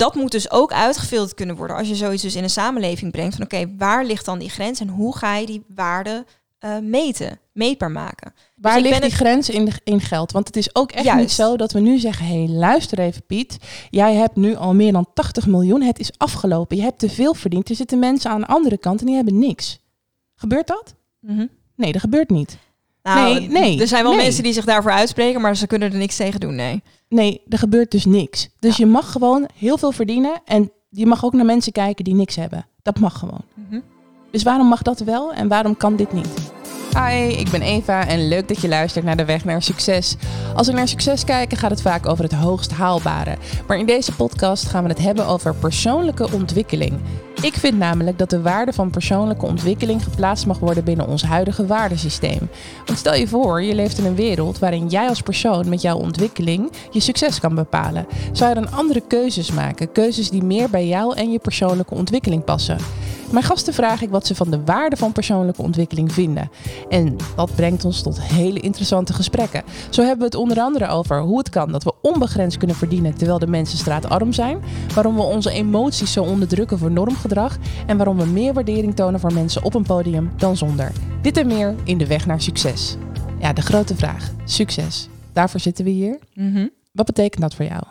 dat moet dus ook uitgefilterd kunnen worden als je zoiets dus in een samenleving brengt. Van oké, waar ligt dan die grens en hoe ga je die waarde uh, meten, meetbaar maken? Waar dus ligt die grens in, in geld? Want het is ook echt niet zo dat we nu zeggen: hé, hey, luister even, Piet. Jij hebt nu al meer dan 80 miljoen. Het is afgelopen. Je hebt te veel verdiend. Er zitten mensen aan de andere kant en die hebben niks. Gebeurt dat? Mm Nee, dat gebeurt niet. Nou, nee, nee. Er zijn wel mensen die zich daarvoor uitspreken, maar ze kunnen er niks tegen doen, nee. Nee, er gebeurt dus niks. Dus je mag gewoon heel veel verdienen en je mag ook naar mensen kijken die niks hebben. Dat mag gewoon. Mhm. Dus waarom mag dat wel en waarom kan dit niet? Hi, ik ben Eva en leuk dat je luistert naar de weg naar succes. Als we naar succes kijken, gaat het vaak over het hoogst haalbare. Maar in deze podcast gaan we het hebben over persoonlijke ontwikkeling. Ik vind namelijk dat de waarde van persoonlijke ontwikkeling geplaatst mag worden binnen ons huidige waardesysteem. Want stel je voor, je leeft in een wereld waarin jij als persoon met jouw ontwikkeling je succes kan bepalen. Zou je dan andere keuzes maken? Keuzes die meer bij jou en je persoonlijke ontwikkeling passen? Mijn gasten vraag ik wat ze van de waarde van persoonlijke ontwikkeling vinden. En dat brengt ons tot hele interessante gesprekken. Zo hebben we het onder andere over hoe het kan dat we onbegrensd kunnen verdienen terwijl de mensen straatarm zijn, waarom we onze emoties zo onderdrukken voor normgedrag en waarom we meer waardering tonen voor mensen op een podium dan zonder. Dit en meer in de weg naar succes. Ja, de grote vraag: succes. Daarvoor zitten we hier. Mhm. Wat betekent dat voor jou?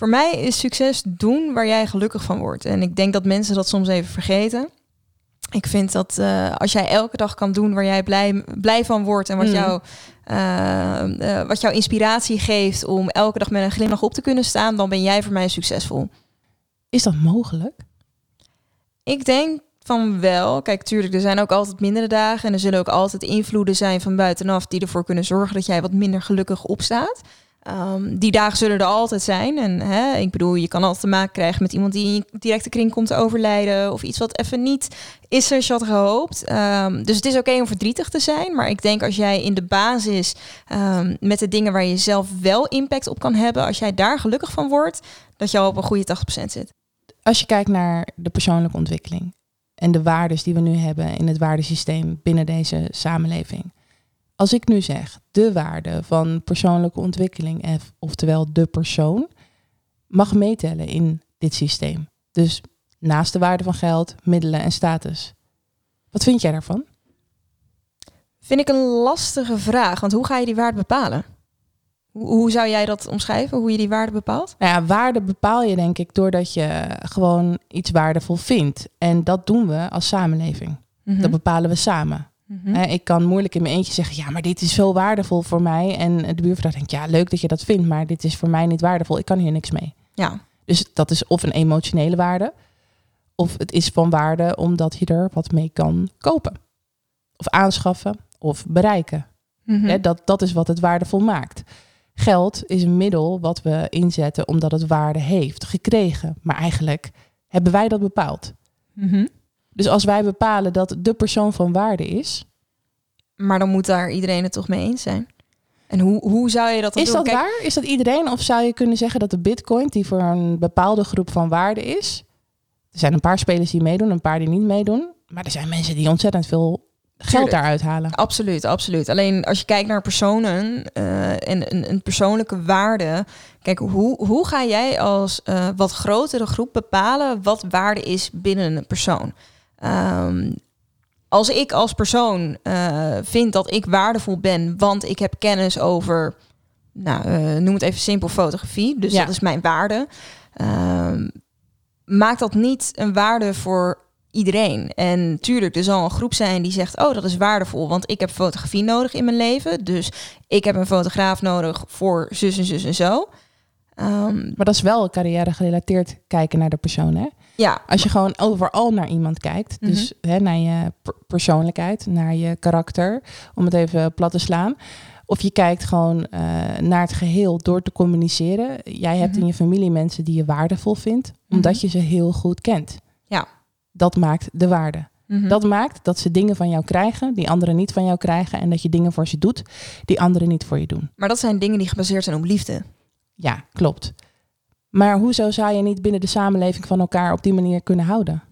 Voor mij is succes doen waar jij gelukkig van wordt. En ik denk dat mensen dat soms even vergeten. Ik vind dat uh, als jij elke dag kan doen waar jij blij, blij van wordt en wat, mm. jou, uh, uh, wat jouw inspiratie geeft om elke dag met een glimlach op te kunnen staan, dan ben jij voor mij succesvol. Is dat mogelijk? Ik denk van wel. Kijk, tuurlijk, er zijn ook altijd mindere dagen en er zullen ook altijd invloeden zijn van buitenaf die ervoor kunnen zorgen dat jij wat minder gelukkig opstaat. Um, die dagen zullen er altijd zijn. En hè, ik bedoel, je kan altijd te maken krijgen met iemand die in je directe kring komt te overlijden. Of iets wat even niet is je had gehoopt. Um, dus het is oké om verdrietig te zijn. Maar ik denk als jij in de basis um, met de dingen waar je zelf wel impact op kan hebben. Als jij daar gelukkig van wordt, dat je al op een goede 80% zit. Als je kijkt naar de persoonlijke ontwikkeling. En de waardes die we nu hebben in het waardesysteem binnen deze samenleving als ik nu zeg de waarde van persoonlijke ontwikkeling, oftewel de persoon, mag meetellen in dit systeem. Dus naast de waarde van geld, middelen en status. Wat vind jij daarvan? Vind ik een lastige vraag, want hoe ga je die waarde bepalen? Hoe zou jij dat omschrijven, hoe je die waarde bepaalt? Nou ja, waarde bepaal je denk ik doordat je gewoon iets waardevol vindt. En dat doen we als samenleving. Mhm. Dat bepalen we samen. Mhm. Ik kan moeilijk in mijn eentje zeggen, ja, maar dit is zo waardevol voor mij. En de buurvrouw denkt, ja, leuk dat je dat vindt, maar dit is voor mij niet waardevol. Ik kan hier niks mee. Ja. Dus dat is of een emotionele waarde, of het is van waarde omdat je er wat mee kan kopen. Of aanschaffen, of bereiken. Mhm. dat, dat is wat het waardevol maakt. Geld is een middel wat we inzetten omdat het waarde heeft, gekregen. Maar eigenlijk hebben wij dat bepaald. Mhm. Dus als wij bepalen dat de persoon van waarde is. Maar dan moet daar iedereen het toch mee eens zijn. En hoe, hoe zou je dat dan is doen? Is dat waar? Is dat iedereen? Of zou je kunnen zeggen dat de bitcoin, die voor een bepaalde groep van waarde is. Er zijn een paar spelers die meedoen, een paar die niet meedoen. Maar er zijn mensen die ontzettend veel geld daaruit halen. Absoluut, absoluut. Alleen als je kijkt naar personen uh, en een, een, persoonlijke waarde. Kijk, hoe, hoe ga jij als uh, wat grotere groep bepalen wat waarde is binnen een persoon? Um, als ik als persoon uh, vind dat ik waardevol ben, want ik heb kennis over, nou, uh, noem het even simpel fotografie, dus ja. dat is mijn waarde, uh, maakt dat niet een waarde voor iedereen. En tuurlijk, er zal een groep zijn die zegt, oh, dat is waardevol, want ik heb fotografie nodig in mijn leven, dus ik heb een fotograaf nodig voor zus en zus en zo. Um, maar dat is wel carrière gerelateerd kijken naar de persoon, hè? Ja. Als je gewoon overal naar iemand kijkt, Mhm. dus hè, naar je per- persoonlijkheid, naar je karakter, om het even plat te slaan. Of je kijkt gewoon uh, naar het geheel door te communiceren. Jij hebt Mhm. in je familie mensen die je waardevol vindt, omdat je ze heel goed kent. Ja. Dat maakt de waarde. Mhm. Dat maakt dat ze dingen van jou krijgen die anderen niet van jou krijgen. En dat je dingen voor ze doet die anderen niet voor je doen. Maar dat zijn dingen die gebaseerd zijn op liefde. Ja, klopt. Maar hoezo zou je niet binnen de samenleving van elkaar op die manier kunnen houden?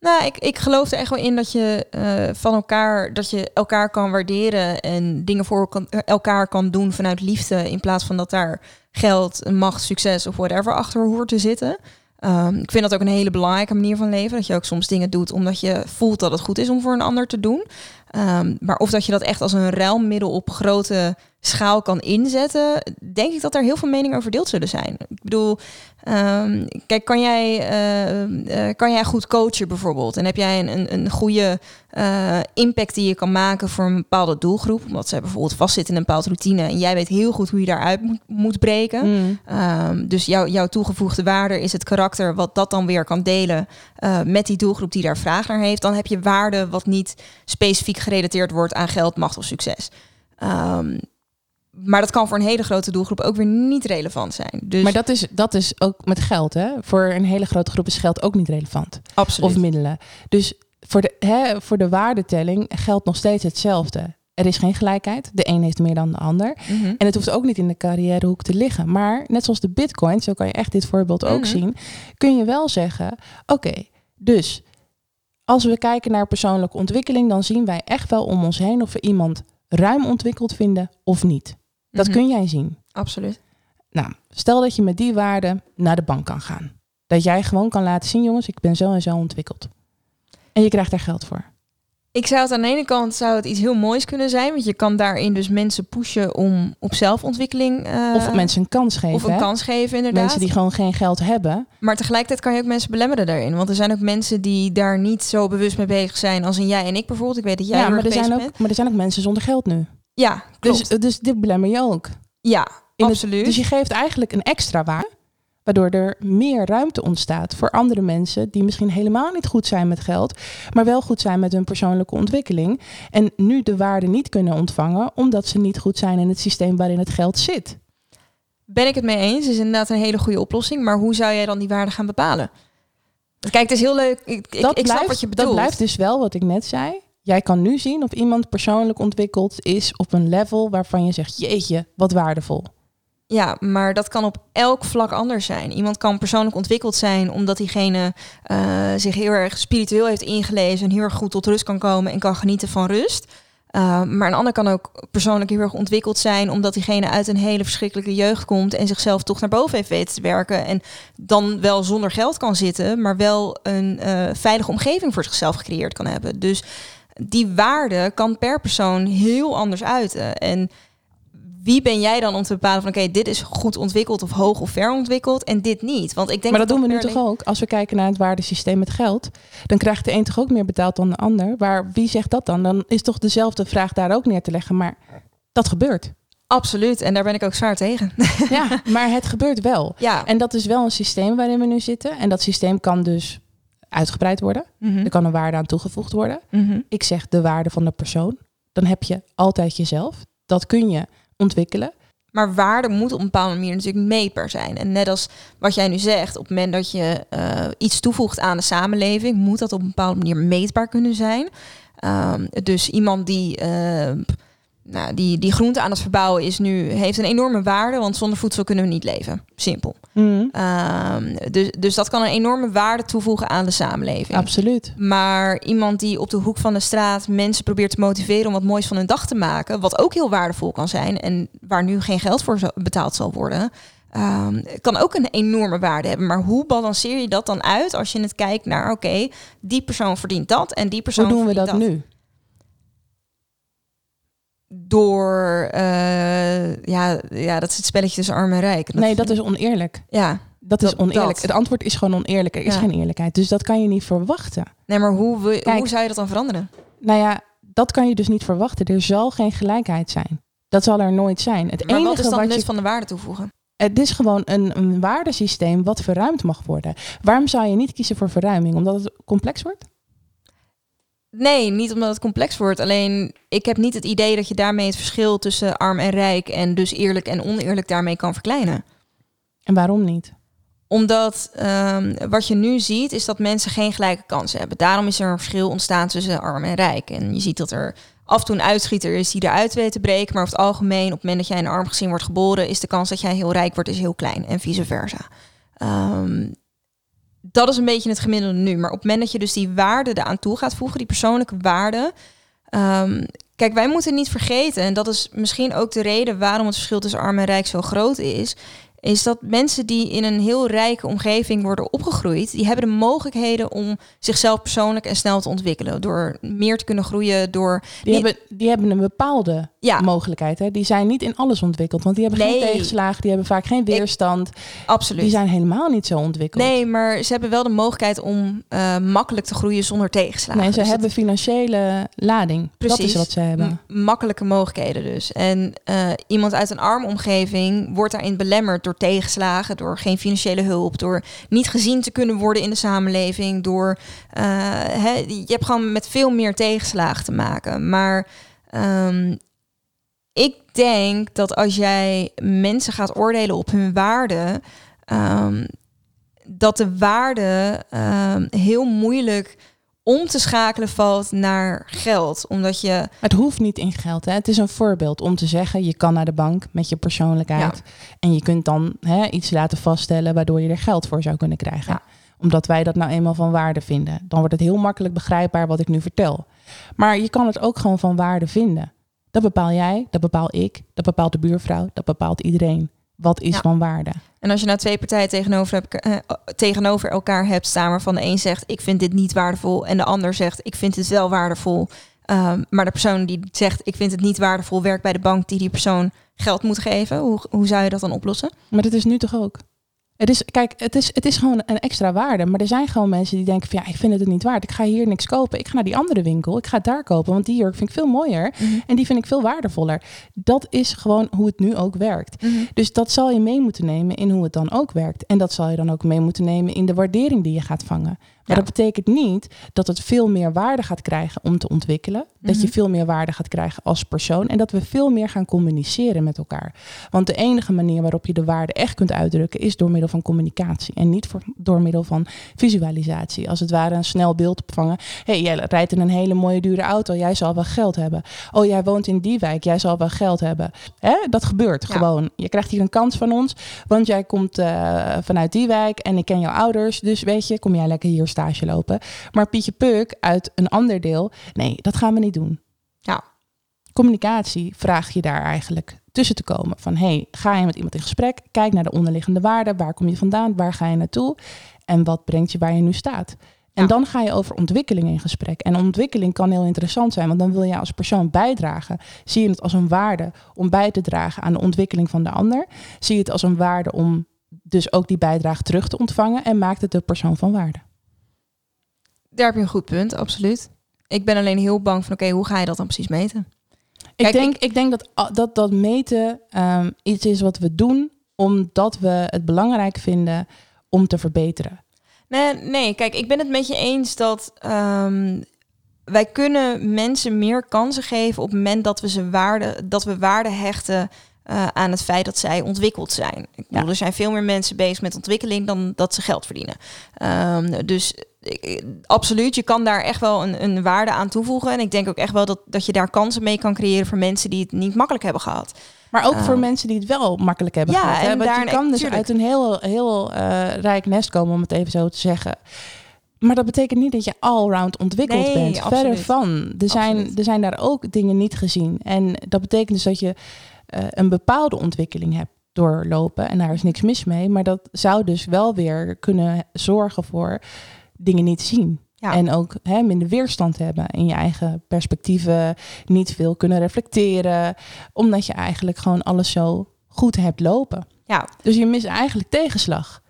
Nou, ik, ik geloof er echt wel in dat je uh, van elkaar, dat je elkaar kan waarderen en dingen voor kan, elkaar kan doen vanuit liefde. In plaats van dat daar geld, macht, succes of whatever achter hoort te zitten. Ehm, ik vind dat ook een hele belangrijke manier van leven. Dat je ook soms dingen doet omdat je voelt dat het goed is om voor een ander te doen. Ehm, maar of dat je dat echt als een ruilmiddel op grote schaal kan inzetten, denk ik dat er heel veel meningen over verdeeld zullen zijn. Ik bedoel, ehm, kijk, kan jij, uh, kan jij goed coachen bijvoorbeeld? En heb jij een, een, een goede uh, impact die je kan maken voor een bepaalde doelgroep? Omdat ze bijvoorbeeld vastzitten in een bepaalde routine en jij weet heel goed hoe je daaruit moet, moet breken. Mm. Um, dus jou, jouw toegevoegde waarde is het karakter wat dat dan weer kan delen met die doelgroep die daar vraag naar heeft. Dan heb je waarde wat niet specifiek gerelateerd wordt aan geld, macht of succes. Um, maar dat kan voor een hele grote doelgroep ook weer niet relevant zijn. Dus... Maar dat is, dat is ook met geld, hè? Voor een hele grote groep is geld ook niet relevant. Absoluut. Of middelen. Dus voor de, hè, voor de waardetelling geldt nog steeds hetzelfde. Er is geen gelijkheid. De een heeft meer dan de ander. Mhm. En het hoeft ook niet in de carrièrehoek te liggen. Maar net zoals de bitcoin, zo kan je echt dit voorbeeld ook mhm. zien, kun je wel zeggen: oké, dus als we kijken naar persoonlijke ontwikkeling, dan zien wij echt wel om ons heen of we iemand ruim ontwikkeld vinden of niet. Dat mhm. kun jij zien. Absoluut. Nou, stel dat je met die waarden naar de bank kan gaan. Dat jij gewoon kan laten zien, jongens, ik ben zo en zo ontwikkeld. En je krijgt daar geld voor. Ik zou het aan de ene kant zou het iets heel moois kunnen zijn, want je kan daarin dus mensen pushen om op zelfontwikkeling. Uh, of mensen een kans geven. Of een kans geven, inderdaad. Mensen die gewoon geen geld hebben. Maar tegelijkertijd kan je ook mensen belemmeren daarin. Want er zijn ook mensen die daar niet zo bewust mee bezig zijn als in jij en ik bijvoorbeeld. Ik weet dat jij ja, maar er zijn ook, bent. Maar er zijn ook mensen zonder geld nu. Ja, Dus, dus dit belemmer je ook. Ja, absoluut. dus je geeft eigenlijk een extra waar, waardoor er meer ruimte ontstaat voor andere mensen die misschien helemaal niet goed zijn met geld, maar wel goed zijn met hun persoonlijke ontwikkeling en nu de waarde niet kunnen ontvangen omdat ze niet goed zijn in het systeem waarin het geld zit. Ben ik het mee eens? Is inderdaad een hele goede oplossing, maar hoe zou jij dan die waarde gaan bepalen? Kijk, het is heel leuk. Ik, ik, ik snap wat je bedoelt. Dat blijft dus wel wat ik net zei. Jij kan nu zien of iemand persoonlijk ontwikkeld is op een level waarvan je zegt, jeetje, wat waardevol. Ja, maar dat kan op elk vlak anders zijn. Iemand kan persoonlijk ontwikkeld zijn omdat diegene uh, zich heel erg spiritueel heeft ingelezen en heel erg goed tot rust kan komen en kan genieten van rust. Uh, maar een ander kan ook persoonlijk heel erg ontwikkeld zijn omdat diegene uit een hele verschrikkelijke jeugd komt en zichzelf toch naar boven heeft weten te werken en dan wel zonder geld kan zitten, maar wel een uh, veilige omgeving voor zichzelf gecreëerd kan hebben. Dus die waarde kan per persoon heel anders uiten. En wie ben jij dan om te bepalen van oké, dit is goed ontwikkeld of hoog of ver ontwikkeld en dit niet? Want ik denk maar dat, doen we nu toch ook? Als we kijken naar het waardesysteem met geld, dan krijgt de een toch ook meer betaald dan de ander. Maar wie zegt dat dan? Dan is toch dezelfde vraag daar ook neer te leggen. Maar dat gebeurt. Absoluut, en daar ben ik ook zwaar tegen. Ja, maar het gebeurt wel. Ja. En dat is wel een systeem waarin we nu zitten. En dat systeem kan dus uitgebreid worden. Mhm. Er kan een waarde aan toegevoegd worden. Mhm. Ik zeg de waarde van de persoon. Dan heb je altijd jezelf. Dat kun je ontwikkelen. Maar waarde moet op een bepaalde manier natuurlijk meetbaar zijn. En net als wat jij nu zegt, op het moment dat je uh, iets toevoegt aan de samenleving, moet dat op een bepaalde manier meetbaar kunnen zijn. Um, dus iemand die uh, nou, die, die groente aan het verbouwen is nu, heeft een enorme waarde, want zonder voedsel kunnen we niet leven. Simpel. Mm. dus, dus dat kan een enorme waarde toevoegen aan de samenleving. Absoluut. Maar iemand die op de hoek van de straat mensen probeert te motiveren om wat moois van hun dag te maken, wat ook heel waardevol kan zijn en waar nu geen geld voor betaald zal worden, um, kan ook een enorme waarde hebben. Maar hoe balanceer je dat dan uit als je het kijkt naar, oké, die persoon verdient dat en die persoon Hoe doen we dat, dat nu? Door, uh, ja, ja, dat is het spelletje tussen arm en rijk. nee, dat is oneerlijk. Ja. Dat is oneerlijk. Het antwoord is gewoon oneerlijk. Er is geen eerlijkheid. Dus dat kan je niet verwachten. Nee, maar hoe, hoe zou je dat dan veranderen? Nou ja, dat kan je dus niet verwachten. Er zal geen gelijkheid zijn. Dat zal er nooit zijn. Het maar enige wat is dan wat je... van de waarde toevoegen? Het is gewoon een, een waardesysteem wat verruimd mag worden. Waarom zou je niet kiezen voor verruiming? Omdat het complex wordt? Nee, niet omdat het complex wordt. Alleen ik heb niet het idee dat je daarmee het verschil tussen arm en rijk en dus eerlijk en oneerlijk daarmee kan verkleinen. En waarom niet? Omdat um, wat je nu ziet is dat mensen geen gelijke kansen hebben. Daarom is er een verschil ontstaan tussen arm en rijk. En je ziet dat er af en toe een uitschieter is die eruit weet te breken. Maar over het algemeen, op het moment dat jij in een arm gezin wordt geboren, is de kans dat jij heel rijk wordt is heel klein en vice versa. Um, dat is een beetje het gemiddelde nu. Maar op het moment dat je dus die waarde eraan toe gaat voegen, die persoonlijke waarde, Ehm, kijk, wij moeten niet vergeten, en dat is misschien ook de reden waarom het verschil tussen arm en rijk zo groot is, is dat mensen die in een heel rijke omgeving worden opgegroeid, die hebben de mogelijkheden om zichzelf persoonlijk en snel te ontwikkelen. Door meer te kunnen groeien, door... Die, hebben, die hebben een bepaalde ja. mogelijkheid. Hè? Die zijn niet in alles ontwikkeld, want die hebben geen tegenslagen, die hebben vaak geen weerstand. absoluut. Die zijn helemaal niet zo ontwikkeld. Nee, maar ze hebben wel de mogelijkheid om uh, makkelijk te groeien zonder tegenslagen. Nee, ze dus hebben financiële lading. Precies. Dat is wat ze hebben. makkelijke mogelijkheden dus. En uh, iemand uit een arme omgeving wordt daarin belemmerd door tegenslagen, door geen financiële hulp, door niet gezien te kunnen worden in de samenleving, door uh, hè, je hebt gewoon met veel meer tegenslagen te maken. Maar um, ik denk dat als jij mensen gaat oordelen op hun waarde, um, dat de waarde um, heel moeilijk om te schakelen valt naar geld. Omdat je. Het hoeft niet in geld. Hè? Het is een voorbeeld om te zeggen: je kan naar de bank met je persoonlijkheid. En je kunt dan hè, iets laten vaststellen waardoor je er geld voor zou kunnen krijgen. Omdat wij dat nou eenmaal van waarde vinden. Dan wordt het heel makkelijk begrijpbaar wat ik nu vertel. Maar je kan het ook gewoon van waarde vinden. Dat bepaal jij, dat bepaal ik, dat bepaalt de buurvrouw, dat bepaalt iedereen. Wat is van waarde? En als je nou twee partijen tegenover, eh, tegenover elkaar hebt staan, waarvan de een zegt ik vind dit niet waardevol en de ander zegt ik vind het wel waardevol. Um, maar de persoon die zegt ik vind het niet waardevol, werkt bij de bank die die persoon geld moet geven. Hoe, hoe zou je dat dan oplossen? Maar dat is nu toch ook? Het is, kijk, het is, het is gewoon een extra waarde. Maar er zijn gewoon mensen die denken van ja, ik vind het niet waard. Ik ga hier niks kopen. Ik ga naar die andere winkel. Ik ga het daar kopen. Want die jurk vind ik veel mooier. Mhm. En die vind ik veel waardevoller. Dat is gewoon hoe het nu ook werkt. Mhm. Dus dat zal je mee moeten nemen in hoe het dan ook werkt. En dat zal je dan ook mee moeten nemen in de waardering die je gaat vangen. Maar dat betekent niet dat het veel meer waarde gaat krijgen om te ontwikkelen. Dat je mhm. veel meer waarde gaat krijgen als persoon. En dat we veel meer gaan communiceren met elkaar. Want de enige manier waarop je de waarde echt kunt uitdrukken is door middel van communicatie. En niet voor, door middel van visualisatie. Als het ware een snel beeld opvangen. Hé, hey, jij rijdt in een hele mooie dure auto. Jij zal wel geld hebben. Oh, jij woont in die wijk. Jij zal wel geld hebben. Hè? Dat gebeurt gewoon. Je krijgt hier een kans van ons. Want jij komt uh, vanuit die wijk. En ik ken jouw ouders. Dus weet je, kom jij lekker hier stage lopen. Maar Pietje Puk uit een ander deel, nee, dat gaan we niet doen. Ja. Communicatie vraag je daar eigenlijk tussen te komen. Van hey, ga je met iemand in gesprek? Kijk naar de onderliggende waarden. Waar kom je vandaan? Waar ga je naartoe? En wat brengt je waar je nu staat? En dan ga je over ontwikkeling in gesprek. En ontwikkeling kan heel interessant zijn, want dan wil je als persoon bijdragen. Zie je het als een waarde om bij te dragen aan de ontwikkeling van de ander? Zie je het als een waarde om dus ook die bijdrage terug te ontvangen en maakt het de persoon van waarde? Daar heb je een goed punt, absoluut. Ik ben alleen heel bang van, oké, hoe ga je dat dan precies meten? ik, denk, ik, denk dat, dat dat meten um, iets is wat we doen omdat we het belangrijk vinden om te verbeteren. Nee, nee kijk, ik ben het met je eens dat um, wij kunnen mensen meer kansen geven op het moment dat we ze waarde, dat we waarde hechten uh, aan het feit dat zij ontwikkeld zijn. Ik bedoel, er zijn veel meer mensen bezig met ontwikkeling dan dat ze geld verdienen. Um, dus absoluut, je kan daar echt wel een, een waarde aan toevoegen. En ik denk ook echt wel dat, dat je daar kansen mee kan creëren voor mensen die het niet makkelijk hebben gehad. Maar ook voor ehm, mensen die het wel makkelijk hebben gehad. En hè? je kan dus uit een heel, heel uh, rijk nest komen, om het even zo te zeggen. Maar dat betekent niet dat je allround ontwikkeld nee, bent. Absoluut. Verder van. Er zijn, er zijn daar ook dingen niet gezien. En dat betekent dus dat je uh, een bepaalde ontwikkeling hebt doorlopen. En daar is niks mis mee. Maar dat zou dus wel weer kunnen zorgen voor dingen niet zien. En ook hè, minder weerstand hebben in je eigen perspectieven. Niet veel kunnen reflecteren. Omdat je eigenlijk gewoon alles zo goed hebt lopen. Ja. Dus je mist eigenlijk tegenslag.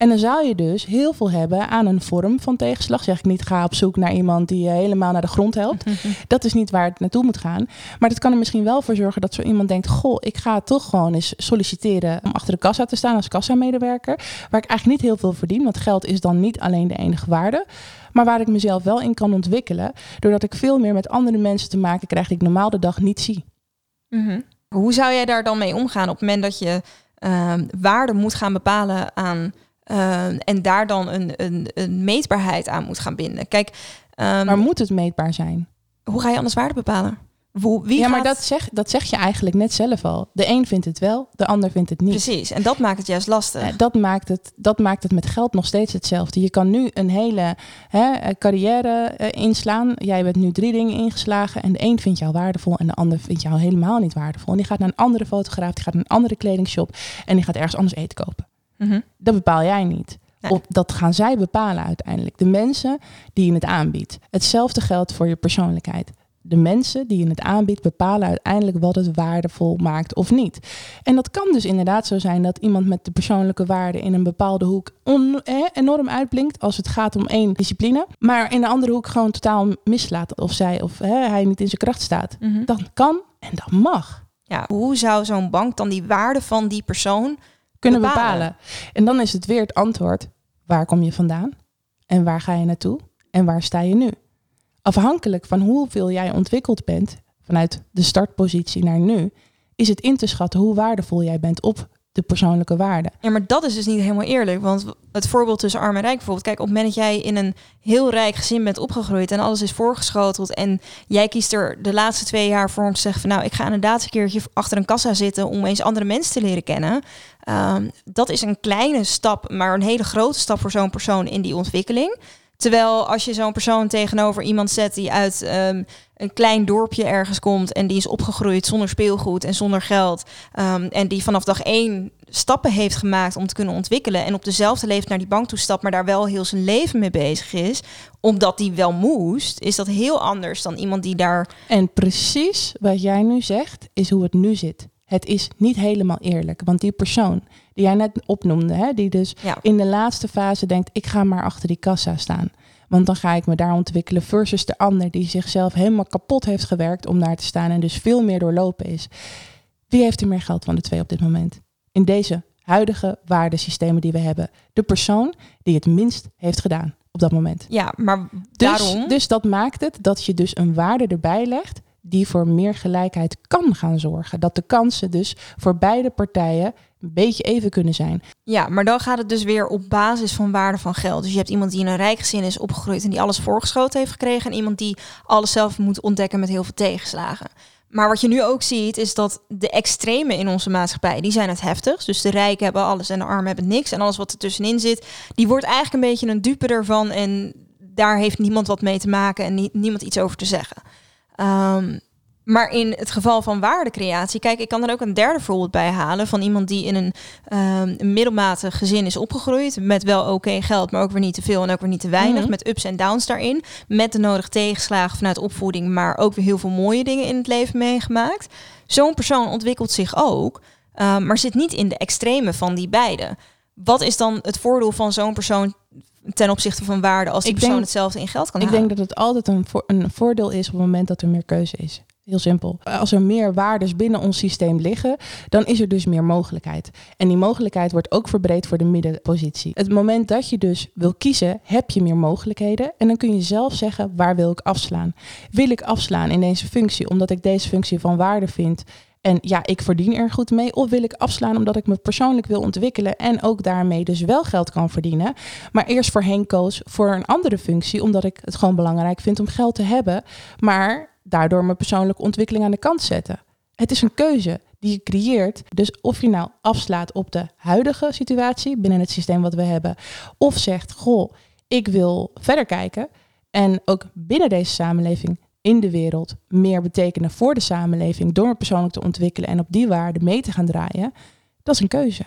En dan zou je dus heel veel hebben aan een vorm van tegenslag. Zeg ik niet, ga op zoek naar iemand die je helemaal naar de grond helpt. dat is niet waar het naartoe moet gaan. Maar dat kan er misschien wel voor zorgen dat zo iemand denkt... goh, ik ga toch gewoon eens solliciteren om achter de kassa te staan als kassamedewerker. Waar ik eigenlijk niet heel veel verdien, want geld is dan niet alleen de enige waarde. Maar waar ik mezelf wel in kan ontwikkelen. Doordat ik veel meer met andere mensen te maken krijg die ik normaal de dag niet zie. Mhm. Hoe zou jij daar dan mee omgaan op het moment dat je uh, waarde moet gaan bepalen aan Ehm, en daar dan een, een, een, meetbaarheid aan moet gaan binden. Kijk, um, maar moet het meetbaar zijn? Hoe ga je anders waarde bepalen? Wie ja, maar dat zeg, dat zeg je eigenlijk net zelf al. De een vindt het wel, de ander vindt het niet. Precies, en dat maakt het juist lastig. Eh, Dat maakt, het, dat maakt het met geld nog steeds hetzelfde. Je kan nu een hele hè, eh, carrière eh, inslaan. Jij bent nu drie dingen ingeslagen. En de een vindt jou waardevol en de ander vindt jou helemaal niet waardevol. En die gaat naar een andere fotograaf, die gaat naar een andere kledingshop. En die gaat ergens anders eten kopen. Mhm. Dat bepaal jij niet. Nee. Of dat gaan zij bepalen uiteindelijk. De mensen die je het aanbiedt. Hetzelfde geldt voor je persoonlijkheid. De mensen die je het aanbiedt bepalen uiteindelijk wat het waardevol maakt of niet. En dat kan dus inderdaad zo zijn dat iemand met de persoonlijke waarde in een bepaalde hoek on- eh, enorm uitblinkt als het gaat om één discipline. Maar in de andere hoek gewoon totaal mislaat of zij of hij niet in zijn kracht staat. Mhm. Dat kan en dat mag. Ja, hoe zou zo'n bank dan die waarde van die persoon kunnen Bepalen. bepalen. En dan is het weer het antwoord: waar kom je vandaan? En waar ga je naartoe? En waar sta je nu? Afhankelijk van hoeveel jij ontwikkeld bent vanuit de startpositie naar nu, is het in te schatten hoe waardevol jij bent op persoonlijke waarde. Ja, maar dat is dus niet helemaal eerlijk. Want het voorbeeld tussen arm en rijk bijvoorbeeld. Kijk, op het moment dat jij in een heel rijk gezin bent opgegroeid en alles is voorgeschoteld. En jij kiest er de laatste twee jaar voor om te zeggen van nou, ik ga inderdaad een keertje achter een kassa zitten om eens andere mensen te leren kennen. Ehm, dat is een kleine stap, maar een hele grote stap voor zo'n persoon in die ontwikkeling. Terwijl als je zo'n persoon tegenover iemand zet die uit ehm, een klein dorpje ergens komt en die is opgegroeid zonder speelgoed en zonder geld. ehm, en die vanaf dag één stappen heeft gemaakt om te kunnen ontwikkelen. En op dezelfde leeftijd naar die bank toe stapt, maar daar wel heel zijn leven mee bezig is. Omdat die wel moest, is dat heel anders dan iemand die daar. En precies wat jij nu zegt, is hoe het nu zit. Het is niet helemaal eerlijk. Want die persoon die jij net opnoemde, hè, die dus Ja. in de laatste fase denkt: ik ga maar achter die kassa staan. Want dan ga ik me daar ontwikkelen. Versus de ander die zichzelf helemaal kapot heeft gewerkt om daar te staan en dus veel meer doorlopen is. Wie heeft er meer geld van de twee op dit moment? In deze huidige waardesystemen die we hebben. De persoon die het minst heeft gedaan op dat moment. Ja, maar Dus, daarom. dus dat maakt het dat je dus een waarde erbij legt die voor meer gelijkheid kan gaan zorgen. Dat de kansen dus voor beide partijen een beetje even kunnen zijn. Ja, maar dan gaat het dus weer op basis van waarde van geld. Dus je hebt iemand die in een rijk gezin is opgegroeid en die alles voorgeschoten heeft gekregen. En iemand die alles zelf moet ontdekken met heel veel tegenslagen. Maar wat je nu ook ziet, is dat de extremen in onze maatschappij, die zijn het heftigst. Dus de rijken hebben alles en de armen hebben niks. En alles wat er tussenin zit, die wordt eigenlijk een beetje een dupe ervan. En daar heeft niemand wat mee te maken en nie- niemand iets over te zeggen. Ehm, maar in het geval van waardecreatie, kijk, ik kan er ook een derde voorbeeld bij halen van iemand die in een, ehm, een middelmatig gezin is opgegroeid. Met wel oké geld, maar ook weer niet te veel en ook weer niet te weinig. Mhm. Met ups en downs daarin. Met de nodige tegenslagen vanuit opvoeding, maar ook weer heel veel mooie dingen in het leven meegemaakt. Zo'n persoon ontwikkelt zich ook, ehm, maar zit niet in de extreme van die beide. Wat is dan het voordeel van zo'n persoon ten opzichte van waarde als die Ik persoon denk- hetzelfde in geld kan Ik halen? denk dat het altijd een, een voordeel is op het moment dat er meer keuze is. Heel simpel. Als er meer waardes binnen ons systeem liggen, dan is er dus meer mogelijkheid. En die mogelijkheid wordt ook verbreed voor de middenpositie. Het moment dat je dus wil kiezen, heb je meer mogelijkheden. En dan kun je zelf zeggen, waar wil ik afslaan? Wil ik afslaan in deze functie omdat ik deze functie van waarde vind en ja, ik verdien er goed mee. Of wil ik afslaan omdat ik me persoonlijk wil ontwikkelen en ook daarmee dus wel geld kan verdienen. Maar eerst voorheen koos voor een andere functie, omdat ik het gewoon belangrijk vind om geld te hebben. Maar daardoor mijn persoonlijke ontwikkeling aan de kant zetten. Het is een keuze die je creëert. Dus of je nou afslaat op de huidige situatie binnen het systeem wat we hebben. Of zegt, goh, ik wil verder kijken. En ook binnen deze samenleving in de wereld meer betekenen voor de samenleving door me persoonlijk te ontwikkelen en op die waarde mee te gaan draaien, dat is een keuze.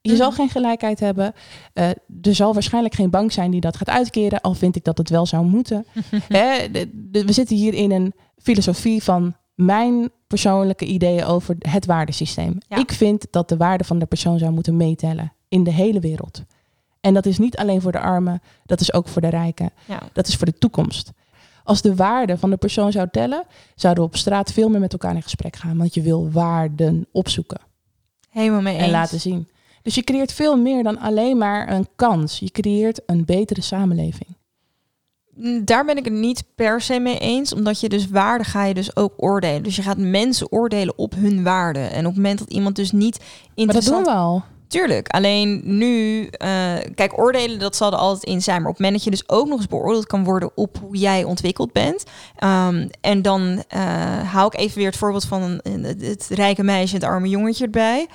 Je Mhm. zal geen gelijkheid hebben. Eh, er zal waarschijnlijk geen bank zijn die dat gaat uitkeren, al vind ik dat het wel zou moeten. Hè, de- de- we zitten hier in een filosofie van mijn persoonlijke ideeën over het waardesysteem. Ja. Ik vind dat de waarde van de persoon zou moeten meetellen in de hele wereld. En dat is niet alleen voor de armen, dat is ook voor de rijken. Ja. Dat is voor de toekomst. Als de waarde van de persoon zou tellen, zouden we op straat veel meer met elkaar in gesprek gaan. Want je wil waarden opzoeken Helemaal mee eens. en laten zien. Dus je creëert veel meer dan alleen maar een kans. Je creëert een betere samenleving. Mm, Daar ben ik het niet per se mee eens, omdat je dus waarde ga je dus ook oordelen. Dus je gaat mensen oordelen op hun waarde. En op het moment dat iemand dus niet Maar dat doen interessant... we al. Tuurlijk. Alleen nu, uh, kijk, oordelen, dat zal er altijd in zijn. Maar op het moment dat je dus ook nog eens beoordeeld kan worden op hoe jij ontwikkeld bent. Um, en dan uh, hou ik even weer het voorbeeld van een, het rijke meisje en het arme jongetje erbij.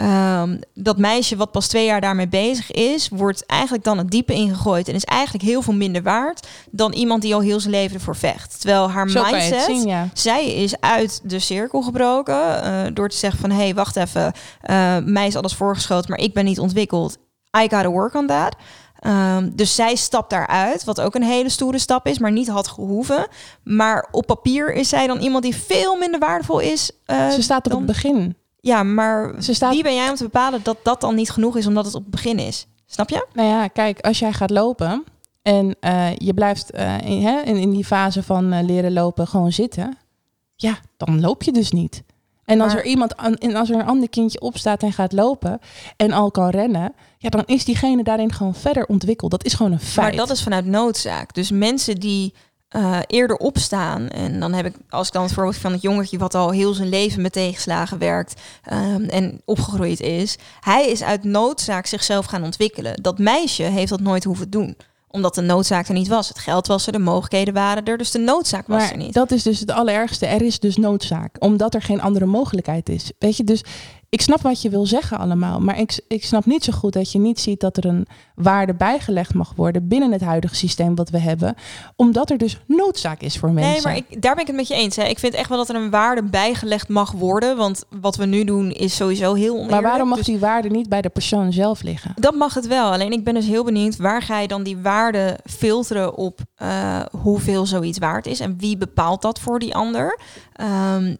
Um, dat meisje wat pas twee jaar daarmee bezig is, wordt eigenlijk dan het diepe ingegooid en is eigenlijk heel veel minder waard dan iemand die al heel zijn leven ervoor vecht. Terwijl haar mindset, zien, ja. zij is uit de cirkel gebroken uh, door te zeggen van hé, hey, wacht even, uh, mij is alles voorgeschoten, maar ik ben niet ontwikkeld. I gotta work on that. Um, dus zij stapt daaruit, wat ook een hele stoere stap is, maar niet had gehoeven. Maar op papier is zij dan iemand die veel minder waardevol is. Uh, Ze staat op dan... het begin. Ja, maar Ze staat... wie ben jij om te bepalen dat dat dan niet genoeg is omdat het op het begin is? Snap je? Nou ja, kijk, als jij gaat lopen en uh, je blijft uh, in, hè, in, in, die fase van uh, leren lopen gewoon zitten, ja, dan loop je dus niet. En als er iemand en als er een ander kindje opstaat en gaat lopen en al kan rennen, ja, dan is diegene daarin gewoon verder ontwikkeld. Dat is gewoon een feit. Maar dat is vanuit noodzaak. Dus mensen die uh, eerder opstaan. En dan heb ik, als ik dan het voorbeeld van het jongetje wat al heel zijn leven met tegenslagen werkt um, en opgegroeid is, hij is uit noodzaak zichzelf gaan ontwikkelen. Dat meisje heeft dat nooit hoeven doen omdat de noodzaak er niet was. Het geld was er, de mogelijkheden waren er, dus de noodzaak was maar er niet. Dat is dus het allerergste. Er is dus noodzaak, omdat er geen andere mogelijkheid is. Weet je, dus ik snap wat je wil zeggen allemaal, maar ik, ik snap niet zo goed dat je niet ziet dat er een waarde bijgelegd mag worden binnen het huidige systeem wat we hebben, omdat er dus noodzaak is voor mensen. Nee, maar ik, daar ben ik het met je eens. Hè. Ik vind echt wel dat er een waarde bijgelegd mag worden, want wat we nu doen is sowieso heel oneerlijk. Maar waarom mag dus die waarde niet bij de persoon zelf liggen? Dat mag het wel. Alleen ik ben dus heel benieuwd, waar ga je dan die waarde filteren op uh, hoeveel zoiets waard is en wie bepaalt dat voor die ander? Um,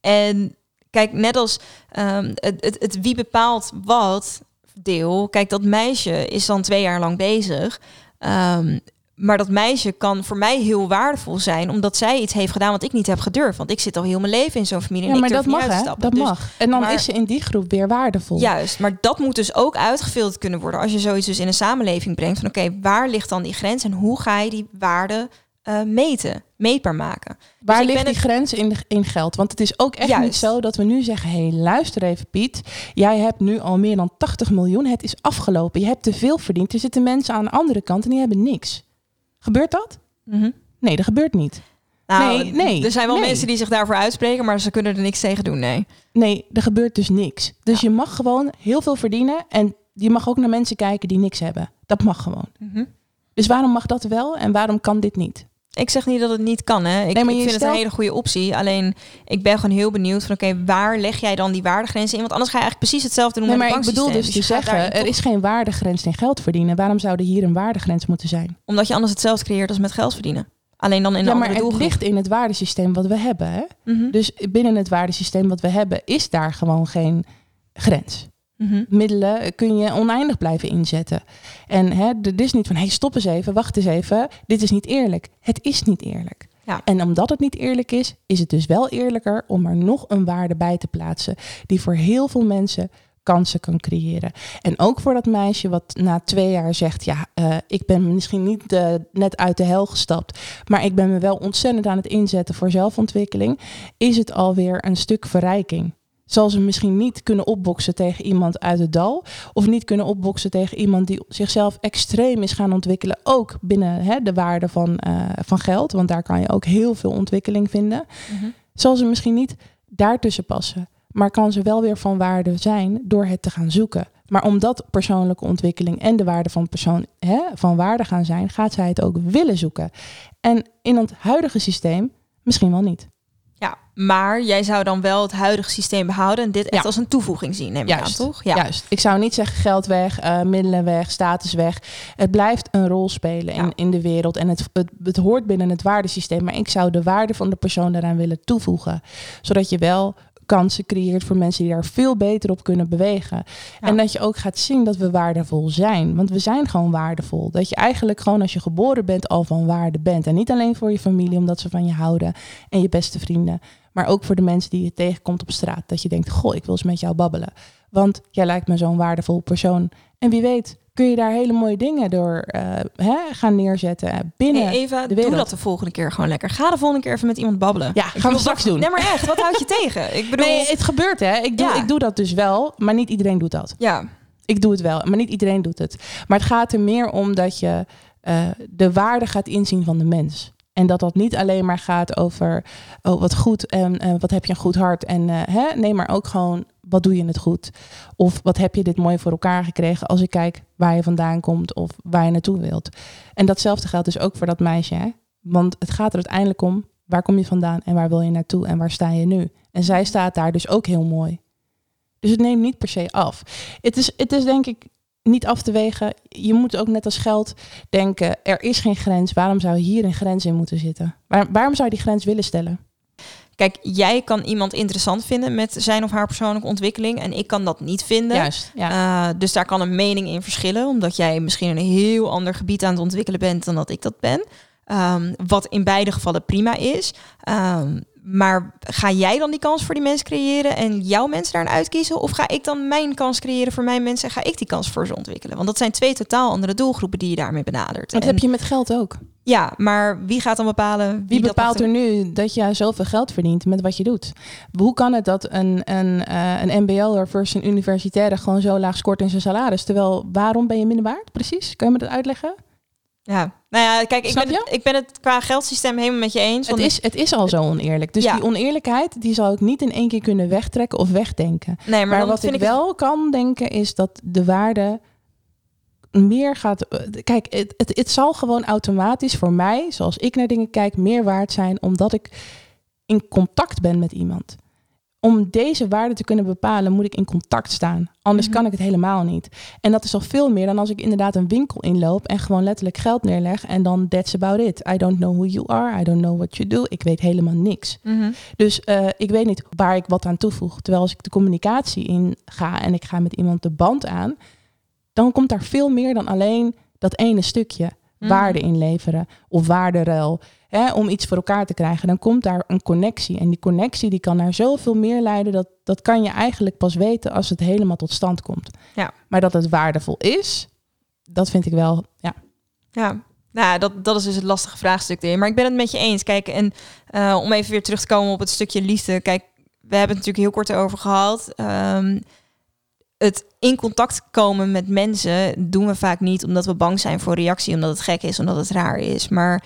en Kijk, net als um, het, het, het wie bepaalt wat deel. Kijk, dat meisje is dan twee jaar lang bezig. Um, maar dat meisje kan voor mij heel waardevol zijn, omdat zij iets heeft gedaan wat ik niet heb gedurfd. Want ik zit al heel mijn leven in zo'n familie. Ja, maar dat mag, hè? Dat dus, mag. En dan is ze in die groep weer waardevol. Juist, maar dat moet dus ook uitgefilterd kunnen worden als je zoiets dus in een samenleving brengt. Van oké, waar ligt dan die grens en hoe ga je die waarde uh, meten, meetbaar maken. Dus Waar ligt die grens in, in geld? Want het is ook echt niet zo dat we nu zeggen... hé, hey, luister even Piet, jij hebt nu al meer dan 80 miljoen. Het is afgelopen, je hebt te veel verdiend. Er zitten mensen aan de andere kant en die hebben niks. Gebeurt dat? Mm -hmm. Nee, dat gebeurt niet. Nou, nee, nee, er zijn wel mensen die zich daarvoor uitspreken, maar ze kunnen er niks tegen doen, nee. Nee, er gebeurt dus niks. Dus je mag gewoon heel veel verdienen en je mag ook naar mensen kijken die niks hebben. Dat mag gewoon. Mm -hmm. Dus waarom mag dat wel en waarom kan dit niet? Ik zeg niet dat het niet kan. Hè. Ik, nee, maar ik vind het een hele goede optie. Alleen ik ben gewoon heel benieuwd van oké, waar leg jij dan die waardegrenzen in? Want anders ga je eigenlijk precies hetzelfde doen nee, met maar ik bedoel dus, dus te zeggen, er is geen waardegrens in geld verdienen. Waarom zou er hier een waardegrens moeten zijn? Omdat je anders hetzelfde creëert als met geld verdienen. Alleen dan in ja, maar het ligt in het waardesysteem wat we hebben. Hè? Mm -hmm. Dus binnen het waardesysteem wat we hebben, is daar gewoon geen grens. Mm Middelen kun je oneindig blijven inzetten. En hè, is niet van, hey, stop eens even, wacht eens even. Dit is niet eerlijk. Het is niet eerlijk. Ja. En omdat het niet eerlijk is, is het dus wel eerlijker om er nog een waarde bij te plaatsen die voor heel veel mensen kansen kan creëren. En ook voor dat meisje wat na twee jaar zegt, ja, uh, ik ben misschien niet uh, net uit de hel gestapt, maar ik ben me wel ontzettend aan het inzetten voor zelfontwikkeling, is het alweer een stuk verrijking zal ze misschien niet kunnen opboksen tegen iemand uit het dal. Of niet kunnen opboksen tegen iemand die zichzelf extreem is gaan ontwikkelen. Ook binnen hè, de waarde van, uh, van geld. Want daar kan je ook heel veel ontwikkeling vinden. Mm -hmm. Zal ze misschien niet daartussen passen. Maar kan ze wel weer van waarde zijn door het te gaan zoeken. Maar omdat persoonlijke ontwikkeling en de waarde van persoon hè, van waarde gaan zijn, gaat zij het ook willen zoeken. En in het huidige systeem misschien wel niet. Maar jij zou dan wel het huidige systeem behouden en dit echt als een toevoeging zien, neem ik aan, toch? Ja. Juist. Ik zou niet zeggen geld weg, uh, middelen weg, status weg. Het blijft een rol spelen in, in de wereld en het, het, het hoort binnen het waardesysteem. Maar ik zou de waarde van de persoon daaraan willen toevoegen, zodat je wel kansen creëert voor mensen die daar veel beter op kunnen bewegen. En dat je ook gaat zien dat we waardevol zijn. Want we zijn gewoon waardevol. Dat je eigenlijk gewoon als je geboren bent al van waarde bent. En niet alleen voor je familie, omdat ze van je houden en je beste vrienden. Maar ook voor de mensen die je tegenkomt op straat. Dat je denkt, goh, ik wil eens met jou babbelen. Want jij lijkt me zo'n waardevol persoon. En wie weet, kun je daar hele mooie dingen door uh, hè, gaan neerzetten binnen hey Eva, de wereld. doe dat de volgende keer gewoon lekker. Ga de volgende keer even met iemand babbelen. Ja, gaan we straks doen. Nee, maar echt, wat houd je tegen? Ik bedoel... Nee, het gebeurt hè. Ik doe, ja. ik doe dat dus wel, maar niet iedereen doet dat. Ja, Ik doe het wel, maar niet iedereen doet het. Maar het gaat er meer om dat je uh, de waarde gaat inzien van de mens. En dat dat niet alleen maar gaat over oh, wat goed en uh, wat heb je een goed hart. En hè? nee, maar ook gewoon wat doe je het goed? Of wat heb je dit mooi voor elkaar gekregen als ik kijk waar je vandaan komt of waar je naartoe wilt. En datzelfde geldt dus ook voor dat meisje. Hè? Want het gaat er uiteindelijk om waar kom je vandaan en waar wil je naartoe en waar sta je nu. En zij staat daar dus ook heel mooi. Dus het neemt niet per se af. Het is, het is denk ik niet af te wegen. Je moet ook net als geld denken, er is geen grens. Waarom zou hier een grens in moeten zitten? waarom zou je die grens willen stellen? Kijk, jij kan iemand interessant vinden met zijn of haar persoonlijke ontwikkeling en ik kan dat niet vinden. Juist, ja. Uh, dus daar kan een mening in verschillen, omdat jij misschien een heel ander gebied aan het ontwikkelen bent dan dat ik dat ben. Um, wat in beide gevallen prima is. Um, maar ga jij dan die kans voor die mensen creëren en jouw mensen daarin uitkiezen? Of ga ik dan mijn kans creëren voor mijn mensen en ga ik die kans voor ze ontwikkelen? Want dat zijn twee totaal andere doelgroepen die je daarmee benadert. Dat heb je met geld ook. Ja, maar wie gaat dan bepalen? Wie, wie bepaalt er nu dat je zoveel geld verdient met wat je doet? Hoe kan het dat een, een, uh, een MBO'er versus een universitaire gewoon zo laag scoort in zijn salaris? Terwijl, waarom ben je minder waard? Precies, kan je me dat uitleggen? Ja, nou ja, kijk, ik ben, het, ik ben het qua geldsysteem helemaal met je eens. Het is, het is al zo oneerlijk. Dus die oneerlijkheid, die zal ik niet in één keer kunnen wegtrekken of wegdenken. Nee, maar, maar wat ik, ik wel kan denken, is dat de waarde meer gaat. Eh, kijk, het, het, het zal gewoon automatisch voor mij, zoals ik naar dingen kijk, meer waard zijn, omdat ik in contact ben met iemand om deze waarde te kunnen bepalen, moet ik in contact staan. Anders mhm. kan ik het helemaal niet. En dat is al veel meer dan als ik inderdaad een winkel inloop en gewoon letterlijk geld neerleg en dan that's about it. I don't know who you are, I don't know what you do. Ik weet helemaal niks. Mhm. Dus uh, ik weet niet waar ik wat aan toevoeg. Terwijl als ik de communicatie in ga en ik ga met iemand de band aan, dan komt daar veel meer dan alleen dat ene stukje mhm. waarde inleveren of waarderuil hè, om iets voor elkaar te krijgen, dan komt daar een connectie. En die connectie die kan naar zoveel meer leiden, dat, dat kan je eigenlijk pas weten als het helemaal tot stand komt. Ja. Maar dat het waardevol is, dat vind ik wel, ja. Ja, nou, dat, dat is dus het lastige vraagstuk erin. Maar ik ben het met je eens. Kijk, en uh, om even weer terug te komen op het stukje liefde. Kijk, we hebben het natuurlijk heel kort over gehad. Um, het in contact komen met mensen doen we vaak niet omdat we bang zijn voor reactie, omdat het gek is, omdat het raar is. Maar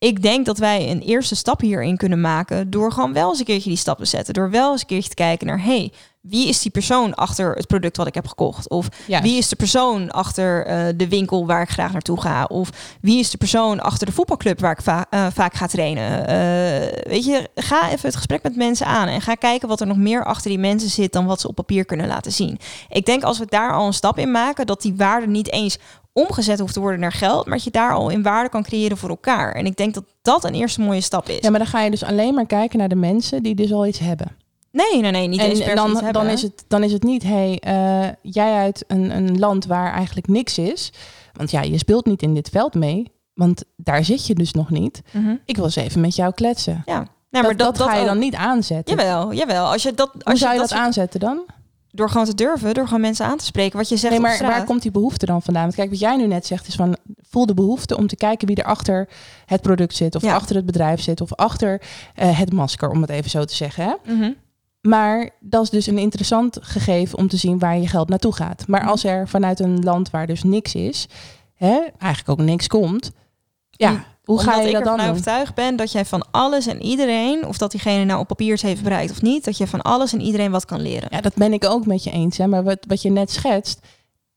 ik denk dat wij een eerste stap hierin kunnen maken door gewoon wel eens een keertje die stap te zetten. Door wel eens een keertje te kijken naar, hey, wie is die persoon achter het product wat ik heb gekocht? Of wie is de persoon achter uh, de winkel waar ik graag naartoe ga? Of wie is de persoon achter de voetbalclub waar ik va uh, vaak ga trainen? Uh, weet je, ga even het gesprek met mensen aan en ga kijken wat er nog meer achter die mensen zit dan wat ze op papier kunnen laten zien. Ik denk als we daar al een stap in maken, dat die waarde niet eens omgezet hoeft te worden naar geld, maar dat je daar al in waarde kan creëren voor elkaar. En ik denk dat dat een eerste mooie stap is. Ja, maar dan ga je dus alleen maar kijken naar de mensen die dus al iets hebben. Nee, nee, nee, niet eens en dan, dan is het dan is het niet, hey, uh, jij uit een, een land waar eigenlijk niks is, want ja, je speelt niet in dit veld mee, want daar zit je dus nog niet. Mm -hmm. Ik wil eens even met jou kletsen. Ja. Nou, maar dat, dat, dat ga je dan niet aanzetten. Jawel, jawel. Als je dat, als Hoe zou je dat, dat aanzetten dan? Door gewoon te durven, door gewoon mensen aan te spreken. Wat je zegt. Nee, maar waar komt die behoefte dan vandaan? Want kijk, wat jij nu net zegt is van voel de behoefte om te kijken wie er achter het product zit, of achter het bedrijf zit, of achter uh, het masker, om het even zo te zeggen. Hè? Mm -hmm. Maar dat is dus een interessant gegeven om te zien waar je geld naartoe gaat. Maar als er vanuit een land waar dus niks is, hè, eigenlijk ook niks komt, ja, hoe Omdat ga je ik dat dan ervan doen? overtuigd ben dat jij van alles en iedereen, of dat diegene nou op papier heeft bereikt of niet, dat je van alles en iedereen wat kan leren. Ja, dat ben ik ook met je eens. Hè? Maar wat, wat je net schetst,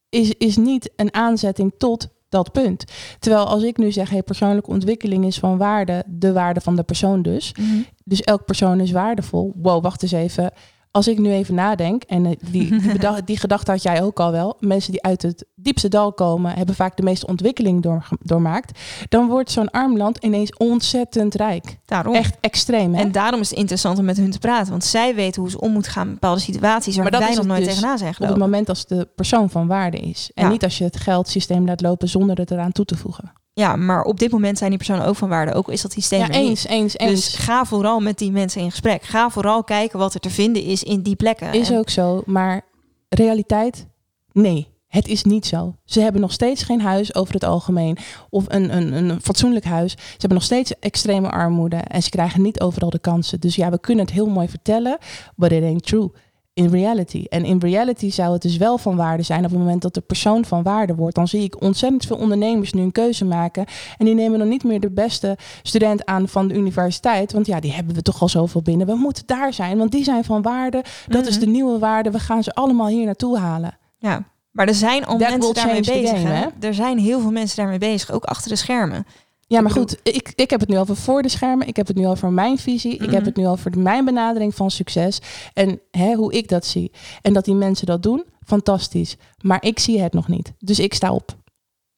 is, is niet een aanzetting tot dat punt. Terwijl als ik nu zeg, hey, persoonlijke ontwikkeling is van waarde, de waarde van de persoon dus. Mm -hmm. Dus elk persoon is waardevol. Wow, wacht eens even als ik nu even nadenk, en die, die, bedacht, die gedachte had jij ook al wel, mensen die uit het diepste dal komen, hebben vaak de meeste ontwikkeling door, doormaakt, dan wordt zo'n arm land ineens ontzettend rijk. Daarom. Echt extreem. Hè? En daarom is het interessant om met hun te praten, want zij weten hoe ze om moeten gaan met bepaalde situaties waar maar wij nog nooit dus tegenaan zijn Op het moment als de persoon van waarde is. En Ja. niet als je het geldsysteem laat lopen zonder het eraan toe te voegen. Ja, maar op dit moment zijn die personen ook van waarde, ook is dat systeem Ja, eens, eens, eens. Dus ga vooral met die mensen in gesprek. Ga vooral kijken wat er te vinden is in die plekken. Is En- ook zo, maar realiteit? Nee, het is niet zo. Ze hebben nog steeds geen huis over het algemeen. Of een, een, een fatsoenlijk huis. Ze hebben nog steeds extreme armoede. En ze krijgen niet overal de kansen. Dus ja, we kunnen het heel mooi vertellen, but it ain't true. In reality. En in reality zou het dus wel van waarde zijn op het moment dat de persoon van waarde wordt. Dan zie ik ontzettend veel ondernemers nu een keuze maken. En die nemen dan niet meer de beste student aan van de universiteit. Want ja, die hebben we toch al zoveel binnen. We moeten daar zijn, want die zijn van waarde. Dat is Mhm. de nieuwe waarde. We gaan ze allemaal hier naartoe halen. Ja, maar er zijn al That mensen daarmee bezig. game, hè? hè? Er zijn heel veel mensen daarmee bezig, ook achter de schermen. Ja, maar goed, ik, ik heb het nu over voor de schermen. Ik heb het nu over mijn visie. Ik heb Mhm. het nu over mijn benadering van succes. En hè, hoe ik dat zie. En dat die mensen dat doen, fantastisch. Maar ik zie het nog niet. Dus ik sta op.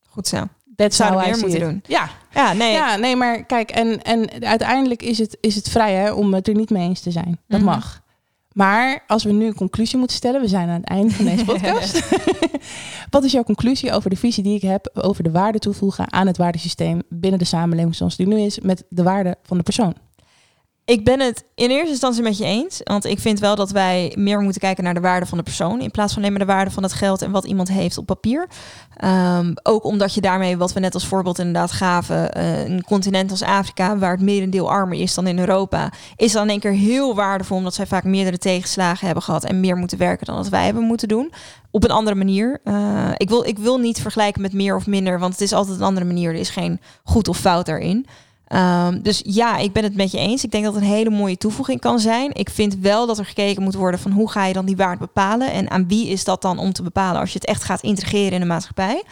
Goed zo. I meer see moeten it. doen. Ja, Ja, nee. ja, nee, maar kijk, en, en uiteindelijk is het, is het vrij hè, om het er niet mee eens te zijn. Dat Mhm. mag. Maar als we nu een conclusie moeten stellen, we zijn aan het einde van deze podcast. Wat is jouw conclusie over de visie die ik heb over de waarde toevoegen aan het waardesysteem binnen de samenleving zoals die nu is met de waarde van de persoon? Ik ben het in eerste instantie met je eens. Want ik vind wel dat wij meer moeten kijken naar de waarde van de persoon. In plaats van alleen maar de waarde van het geld en wat iemand heeft op papier. Ehm, ook omdat je daarmee, wat we net als voorbeeld inderdaad gaven, eh, een continent als Afrika, waar het merendeel armer is dan in Europa, is dan in één keer heel waardevol, omdat zij vaak meerdere tegenslagen hebben gehad en meer moeten werken dan dat wij hebben moeten doen. Op een andere manier. Eh, ik, wil, ik wil niet vergelijken met meer of minder, want het is altijd een andere manier. Er is geen goed of fout daarin. Ehm, dus ja, ik ben het met je eens. Ik denk dat het een hele mooie toevoeging kan zijn. Ik vind wel dat er gekeken moet worden van hoe ga je dan die waarde bepalen en aan wie is dat dan om te bepalen als je het echt gaat integreren in de maatschappij.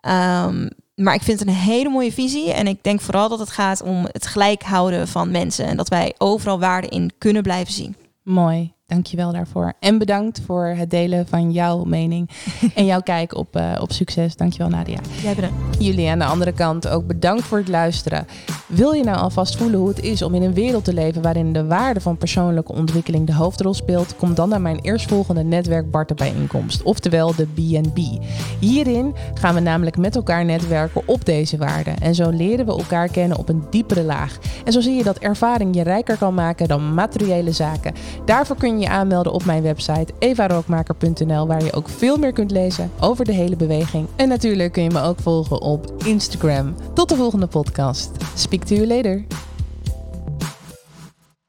Ehm, maar ik vind het een hele mooie visie en ik denk vooral dat het gaat om het gelijk houden van mensen en dat wij overal waarde in kunnen blijven zien. Mooi, dankjewel daarvoor. En bedankt voor het delen van jouw mening en jouw kijk op, eh, op succes. Dankjewel Nadia. Jij bedankt. Jullie aan de andere kant ook bedankt voor het luisteren. Wil je nou alvast voelen hoe het is om in een wereld te leven waarin de waarde van persoonlijke ontwikkeling de hoofdrol speelt? Kom dan naar mijn eerstvolgende netwerk Barten bijeenkomst, oftewel de BNB. Hierin gaan we namelijk met elkaar netwerken op deze waarden. En zo leren we elkaar kennen op een diepere laag. En zo zie je dat ervaring je rijker kan maken dan materiële zaken. Daarvoor kun je je aanmelden op mijn website evarookmaker.nl, waar je ook veel meer kunt lezen over de hele beweging. En natuurlijk kun je me ook volgen op Instagram. Tot de volgende podcast. Speak to you later.